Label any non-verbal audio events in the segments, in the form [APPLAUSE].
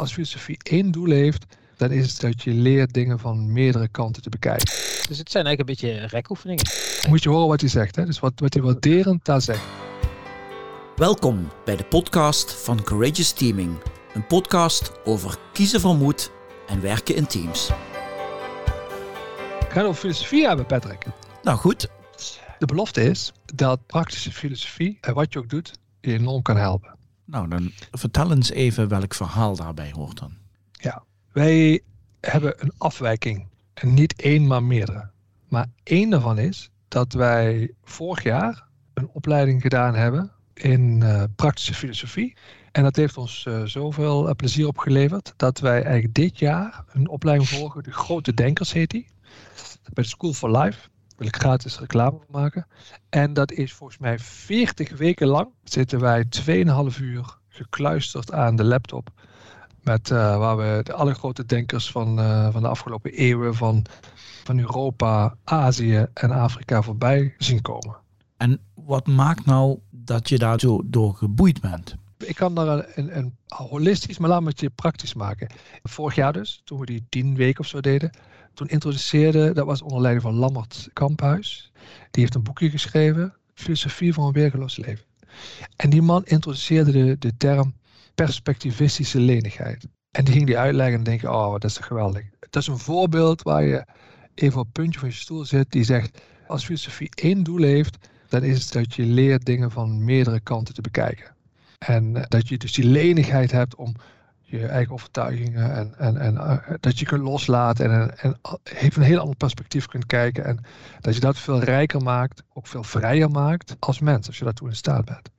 Als filosofie één doel heeft, dan is het dat je leert dingen van meerdere kanten te bekijken. Dus het zijn eigenlijk een beetje rekoefeningen. Moet je horen wat hij zegt, hè? dus wat, wat hij waarderend daar zegt. Welkom bij de podcast van Courageous Teaming. Een podcast over kiezen van moed en werken in teams. Ik ga het over filosofie hebben, Patrick. Nou goed, De belofte is dat praktische filosofie, en wat je ook doet, je enorm kan helpen. Nou dan vertel eens even welk verhaal daarbij hoort dan. Ja, wij hebben een afwijking. En niet één, maar meerdere. Maar één daarvan is dat wij vorig jaar een opleiding gedaan hebben in eh, praktische filosofie. En dat heeft ons eh, zoveel eh, plezier opgeleverd dat wij eigenlijk dit jaar een opleiding volgen. De Grote Denkers heet die. Bij de School for Life. Wil ik gratis reclame maken. En dat is volgens mij 40 weken lang zitten wij 2,5 uur gekluisterd aan de laptop. Met, eh, waar we de alle grote denkers van, eh, van de afgelopen eeuwen van, van Europa, Azië en Afrika voorbij zien komen. En wat maakt nou dat je daar zo door geboeid bent? Ik kan daar een, een, een holistisch, maar laat me het je praktisch maken. Vorig jaar dus, toen we die tien weken of zo deden, toen introduceerde, dat was onder leiding van Lammert Kamphuis. Die heeft een boekje geschreven, Filosofie van een weergeloos leven. En die man introduceerde de, de term perspectivistische lenigheid. En die ging die uitleggen en denk je, oh, dat is toch geweldig. Dat is een voorbeeld waar je even op het puntje van je stoel zit, die zegt, als filosofie één doel heeft, dan is het dat je leert dingen van meerdere kanten te bekijken. En eh, dat je dus die lenigheid hebt om je eigen overtuigingen en, en, en eh, dat je kunt loslaten en, en even een heel ander perspectief kunt kijken. En dat je dat veel rijker maakt, ook veel vrijer maakt als mens, als je daartoe in staat bent.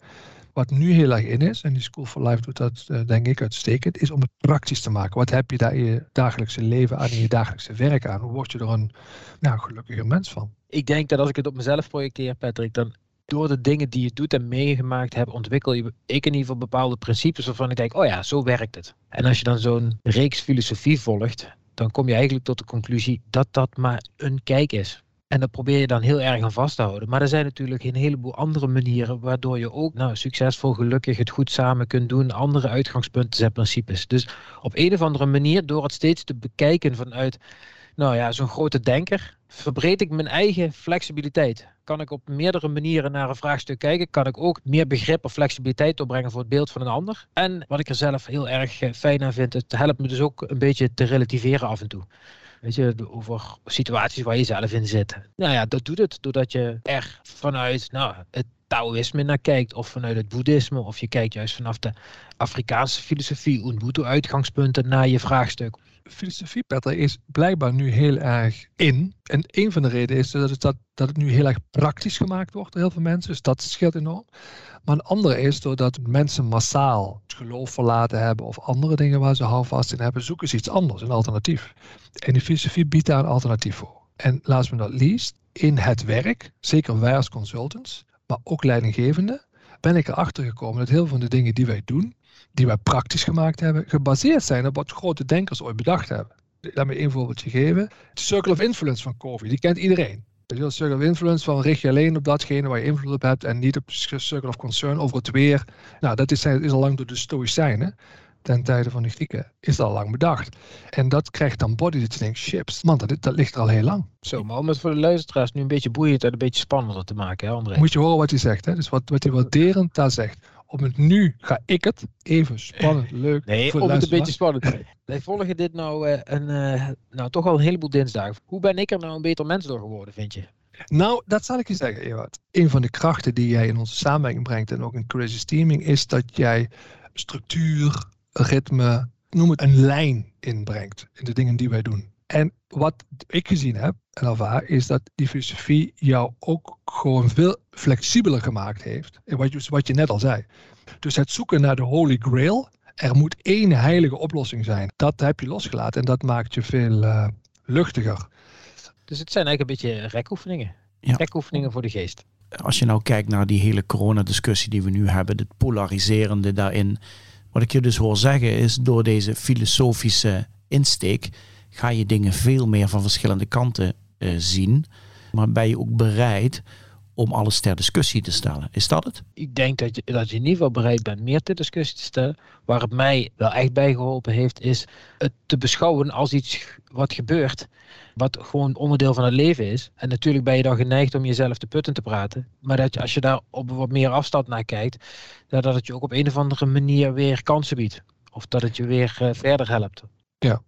Wat nu heel erg in is, en die School for Life doet dat eh, denk ik uitstekend, is om het praktisch te maken. Wat heb je daar in je dagelijkse leven aan, in je dagelijkse werk aan? Hoe word je er een nou, gelukkiger mens van? Ik denk dat als ik het op mezelf projecteer, Patrick, dan door de dingen die je doet en meegemaakt hebt, ontwikkel je, ik in ieder geval bepaalde principes waarvan ik denk, oh ja, zo werkt het. En als je dan zo'n reeks filosofie volgt, dan kom je eigenlijk tot de conclusie dat dat maar een kijk is. En dat probeer je dan heel erg aan vast te houden. Maar er zijn natuurlijk een heleboel andere manieren waardoor je ook nou, succesvol, gelukkig het goed samen kunt doen. Andere uitgangspunten zijn principes. Dus op een of andere manier, door het steeds te bekijken vanuit nou ja, zo'n grote denker, verbreed ik mijn eigen flexibiliteit. Kan ik op meerdere manieren naar een vraagstuk kijken? Kan ik ook meer begrip of flexibiliteit opbrengen voor het beeld van een ander? En wat ik er zelf heel erg eh, fijn aan vind, het helpt me dus ook een beetje te relativeren af en toe. Weet je, over situaties waar je zelf in zit. Nou ja, dat doet het doordat je er vanuit nou, het Taoïsme naar kijkt, of vanuit het Boeddhisme, of je kijkt juist vanaf de Afrikaanse filosofie, Ubuntu-uitgangspunten naar je vraagstuk. Filosofie, Petter, is blijkbaar nu heel erg in. En een van de redenen is dat het, dat, het nu heel erg praktisch gemaakt wordt door heel veel mensen. Dus dat scheelt enorm. Maar een andere is doordat mensen massaal het geloof verlaten hebben of andere dingen waar ze houvast in hebben, zoeken ze iets anders, een alternatief. En die filosofie biedt daar een alternatief voor. En last but not least, in het werk, zeker wij als consultants, maar ook leidinggevende, ben ik erachter gekomen dat heel veel van de dingen die wij doen, die wij praktisch gemaakt hebben, gebaseerd zijn op wat grote denkers ooit bedacht hebben. Laat me één voorbeeldje geven. De Circle of Influence van Covey, die kent iedereen. De Circle of Influence van richt je alleen op datgene waar je invloed op hebt en niet op de Circle of Concern over het weer. Nou, dat is, is al lang door de Stoïcijnen ten tijde van de Grieken, is al lang bedacht. En dat krijgt dan body dat je denkt, chips, man, dat, dat ligt er al heel lang. Zo, maar om het voor de luisteraars nu een beetje boeiend en een beetje spannender te maken, hè André? Moet je horen wat hij zegt, hè? Dus wat, wat hij waarderend daar zegt. Op het nu ga ik het even spannend, [LAUGHS] leuk. Nee, voor om de het een beetje spannend. Wij volgen dit nou, eh, een, eh, nou toch al een heleboel dinsdagen. Hoe ben ik er nou een beter mens door geworden, vind je? Nou, dat zal ik je zeggen, Ewout. Een van de krachten die jij in onze samenwerking brengt en ook in Crazy Teaming is dat jij structuur, ritme, noem het een lijn inbrengt in de dingen die wij doen. En wat ik gezien heb en ervaar is dat die filosofie jou ook gewoon veel flexibeler gemaakt heeft. En wat je, wat je net al zei. Dus het zoeken naar de Holy Grail. Er moet één heilige oplossing zijn. Dat heb je losgelaten en dat maakt je veel eh, luchtiger. Dus het zijn eigenlijk een beetje rekoefeningen. Ja. Rekoefeningen voor de geest. Als je nou kijkt naar die hele coronadiscussie die we nu hebben, het polariserende daarin. Wat ik je dus hoor zeggen is, door deze filosofische insteek ga je dingen veel meer van verschillende kanten eh, zien. Maar ben je ook bereid om alles ter discussie te stellen. Is dat het? Ik denk dat je, dat je in ieder geval bereid bent meer ter discussie te stellen. Waar het mij wel echt bij geholpen heeft, is het te beschouwen als iets wat gebeurt. Wat gewoon onderdeel van het leven is. En natuurlijk ben je dan geneigd om jezelf te putten te praten. Maar dat je, als je daar op wat meer afstand naar kijkt, dat het je ook op een of andere manier weer kansen biedt. Of dat het je weer uh, verder helpt. Ja,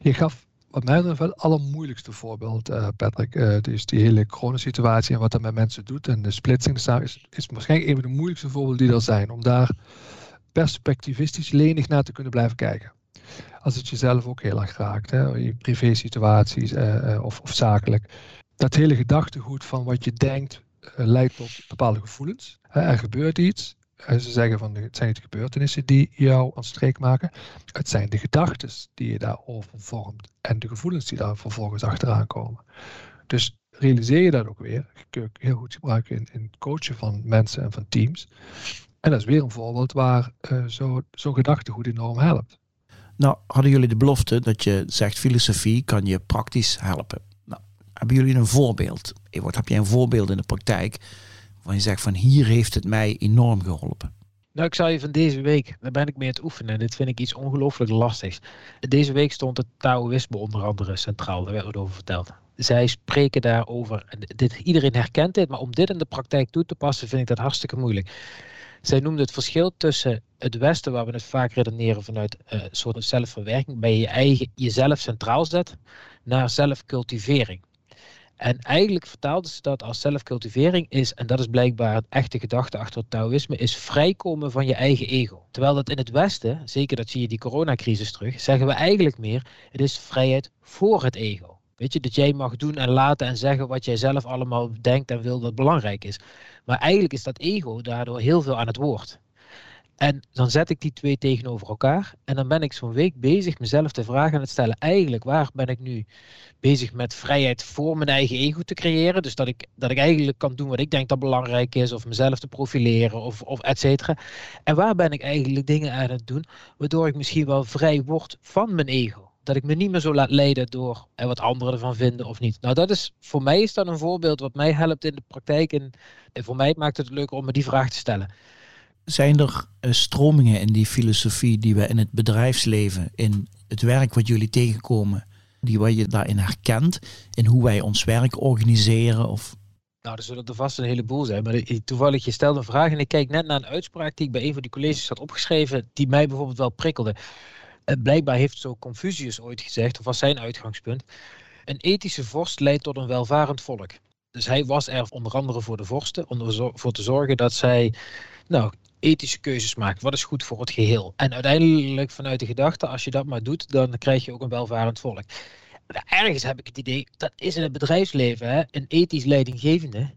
je gaf wat mij betreft wel het allermoeilijkste voorbeeld, uh, Patrick. Uh, dus die hele coronasituatie en wat dat met mensen doet en de splitsing is, is waarschijnlijk een van de moeilijkste voorbeelden die er zijn. Om daar perspectivistisch lenig naar te kunnen blijven kijken. Als het jezelf ook heel erg raakt, hè, je privé situaties uh, of, of, zakelijk. Dat hele gedachtegoed van wat je denkt leidt tot bepaalde gevoelens. er gebeurt iets, ze zeggen van het zijn niet de gebeurtenissen die jou aan streek maken. Het zijn de gedachten die je daarover vormt en de gevoelens die daar vervolgens achteraan komen. Dus realiseer je dat ook weer. Je heel goed gebruiken in, in het coachen van mensen en van teams. En dat is weer een voorbeeld waar uh, zo'n zo gedachtegoed enorm helpt. Nou, hadden jullie de belofte dat je zegt filosofie kan je praktisch helpen. Nou, hebben jullie een voorbeeld? Heb jij een voorbeeld in de praktijk waar je zegt van hier heeft het mij enorm geholpen? Nou, ik zal je van deze week, daar ben ik mee aan het oefenen. Dit vind ik iets ongelooflijk lastigs. Deze week stond het Taoïsme onder andere centraal, daar werd over verteld. Zij spreken daarover, dit, iedereen herkent dit, maar om dit in de praktijk toe te passen vind ik dat hartstikke moeilijk. Zij noemde het verschil tussen het Westen, waar we het vaak redeneren vanuit uh, een soort zelfverwerking, bij je eigen jezelf centraal zet, naar zelfcultivering. En eigenlijk vertaalden ze dat als zelfcultivering is, en dat is blijkbaar het echte gedachte achter het Taoïsme, is vrijkomen van je eigen ego. Terwijl dat in het Westen, zeker dat zie je die coronacrisis terug, zeggen we eigenlijk meer, het is vrijheid voor het ego. Weet je, dat jij mag doen en laten en zeggen wat jij zelf allemaal denkt en wil dat belangrijk is. Maar eigenlijk is dat ego daardoor heel veel aan het woord. En dan zet ik die twee tegenover elkaar. En dan ben ik zo'n week bezig mezelf de vraag aan het stellen. Eigenlijk, waar ben ik nu bezig met vrijheid voor mijn eigen ego te creëren? Dus dat ik, dat ik eigenlijk kan doen wat ik denk dat belangrijk is. Of mezelf te profileren of, of et cetera. En waar ben ik eigenlijk dingen aan het doen. Waardoor ik misschien wel vrij word van mijn ego. Dat ik me niet meer zo laat leiden door wat anderen ervan vinden of niet. Nou, dat is voor mij is dat een voorbeeld wat mij helpt in de praktijk. En, en voor mij maakt het leuker om me die vraag te stellen. Zijn er uh, stromingen in die filosofie die we in het bedrijfsleven, in het werk wat jullie tegenkomen, die wat je daarin herkent, in hoe wij ons werk organiseren? Of... Nou, er zullen er vast een heleboel zijn. Maar toevallig, je stelde een vraag en ik kijk net naar een uitspraak die ik bij een van die colleges had opgeschreven, die mij bijvoorbeeld wel prikkelde. Uh, blijkbaar heeft zo Confucius ooit gezegd, of was zijn uitgangspunt, een ethische vorst leidt tot een welvarend volk. Dus hij was er onder andere voor de vorsten, om ervoor te zorgen dat zij nou, ethische keuzes maakt. Wat is goed voor het geheel? En uiteindelijk vanuit de gedachte, als je dat maar doet, dan krijg je ook een welvarend volk. Ergens heb ik het idee, dat is in het bedrijfsleven, hè, een ethisch leidinggevende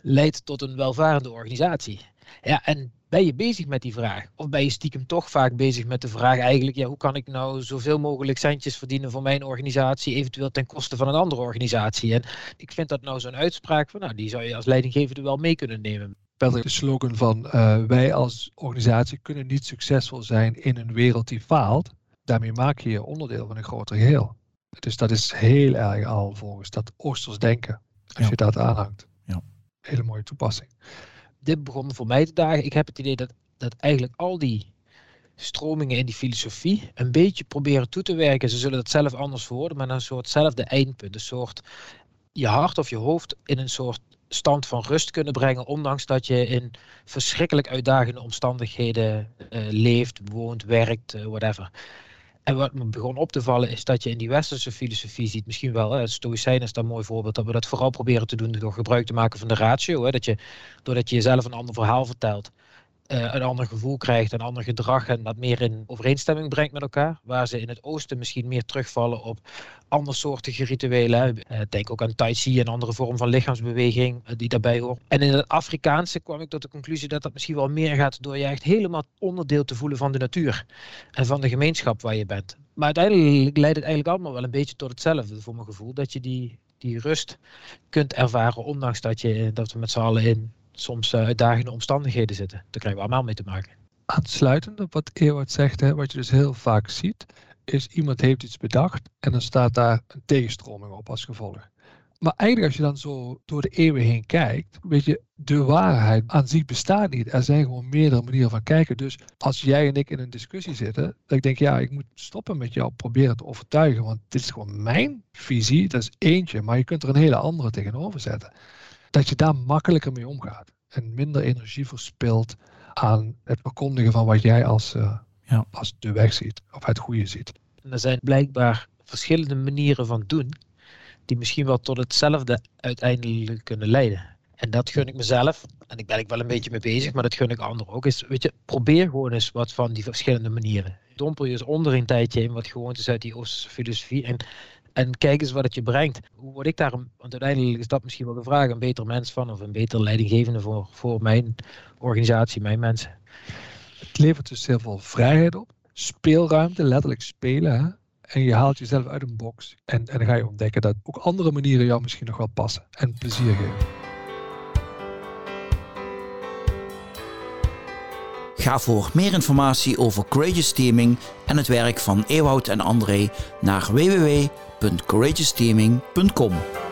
leidt tot een welvarende organisatie. Ja, en ben je bezig met die vraag? Of ben je stiekem toch vaak bezig met de vraag eigenlijk, ja, hoe kan ik nou zoveel mogelijk centjes verdienen voor mijn organisatie, eventueel ten koste van een andere organisatie? En ik vind dat nou zo'n uitspraak van, nou, die zou je als leidinggevende wel mee kunnen nemen de slogan van uh, wij als organisatie kunnen niet succesvol zijn in een wereld die faalt. Daarmee maak je je onderdeel van een groter geheel. Dus dat is heel erg al volgens dat Oosters denken, als je dat aanhangt. Ja. Hele mooie toepassing. Dit begon voor mij te dagen. Ik heb het idee dat, dat eigenlijk al die stromingen in die filosofie een beetje proberen toe te werken. Ze zullen dat zelf anders verwoorden, maar naar een soortzelfde eindpunt. Een soort je hart of je hoofd in een soort stand van rust kunnen brengen, ondanks dat je in verschrikkelijk uitdagende omstandigheden uh, leeft, woont, werkt, uh, whatever. En wat me begon op te vallen is dat je in die westerse filosofie ziet, misschien wel, hè, Stoïcijn is daar een mooi voorbeeld, dat we dat vooral proberen te doen door gebruik te maken van de ratio. Hè, dat je, doordat je jezelf een ander verhaal vertelt, een ander gevoel krijgt, een ander gedrag en dat meer in overeenstemming brengt met elkaar. Waar ze in het oosten misschien meer terugvallen op andersoortige rituelen. Uh, denk ook aan Tai Chi, een andere vorm van lichaamsbeweging uh, die daarbij hoort. En in het Afrikaanse kwam ik tot de conclusie dat dat misschien wel meer gaat door je echt helemaal onderdeel te voelen van de natuur en van de gemeenschap waar je bent. Maar uiteindelijk leidt het eigenlijk allemaal wel een beetje tot hetzelfde voor mijn gevoel. Dat je die, die rust kunt ervaren, ondanks dat, je, dat we met z'n allen in soms uh, uitdagende omstandigheden zitten. Daar krijgen we allemaal mee te maken. Aansluitend op wat Ewout zegt, hè, wat je dus heel vaak ziet, is iemand heeft iets bedacht en dan staat daar een tegenstroming op als gevolg. Maar eigenlijk als je dan zo door de eeuwen heen kijkt, weet je, de waarheid aan zich bestaat niet. Er zijn gewoon meerdere manieren van kijken. Dus als jij en ik in een discussie zitten, dat ik denk, ja, ik moet stoppen met jou proberen te overtuigen, want dit is gewoon mijn visie, dat is eentje, maar je kunt er een hele andere tegenover zetten. Dat je daar makkelijker mee omgaat en minder energie verspilt aan het verkondigen van wat jij als, uh, ja. als de weg ziet of het goede ziet. En er zijn blijkbaar verschillende manieren van doen die misschien wel tot hetzelfde uiteindelijk kunnen leiden. En dat gun ik mezelf. En ik ben ik wel een beetje mee bezig, maar dat gun ik anderen ook. Is, weet je, probeer gewoon eens wat van die verschillende manieren. Dompel je eens onder een tijdje in wat gewoontes uit die Oosterse filosofie. En, en kijk eens wat het je brengt. Hoe word ik daar, want uiteindelijk is dat misschien wel de vraag, een beter mens van of een beter leidinggevende voor, voor mijn organisatie, mijn mensen. Het levert dus heel veel vrijheid op. Speelruimte, letterlijk spelen. Hè? En je haalt jezelf uit een box. En, en dan ga je ontdekken dat ook andere manieren jou misschien nog wel passen. En plezier geven. Ga voor meer informatie over Courageous Teaming en het werk van Ewout en André naar www.courageousteaming.com.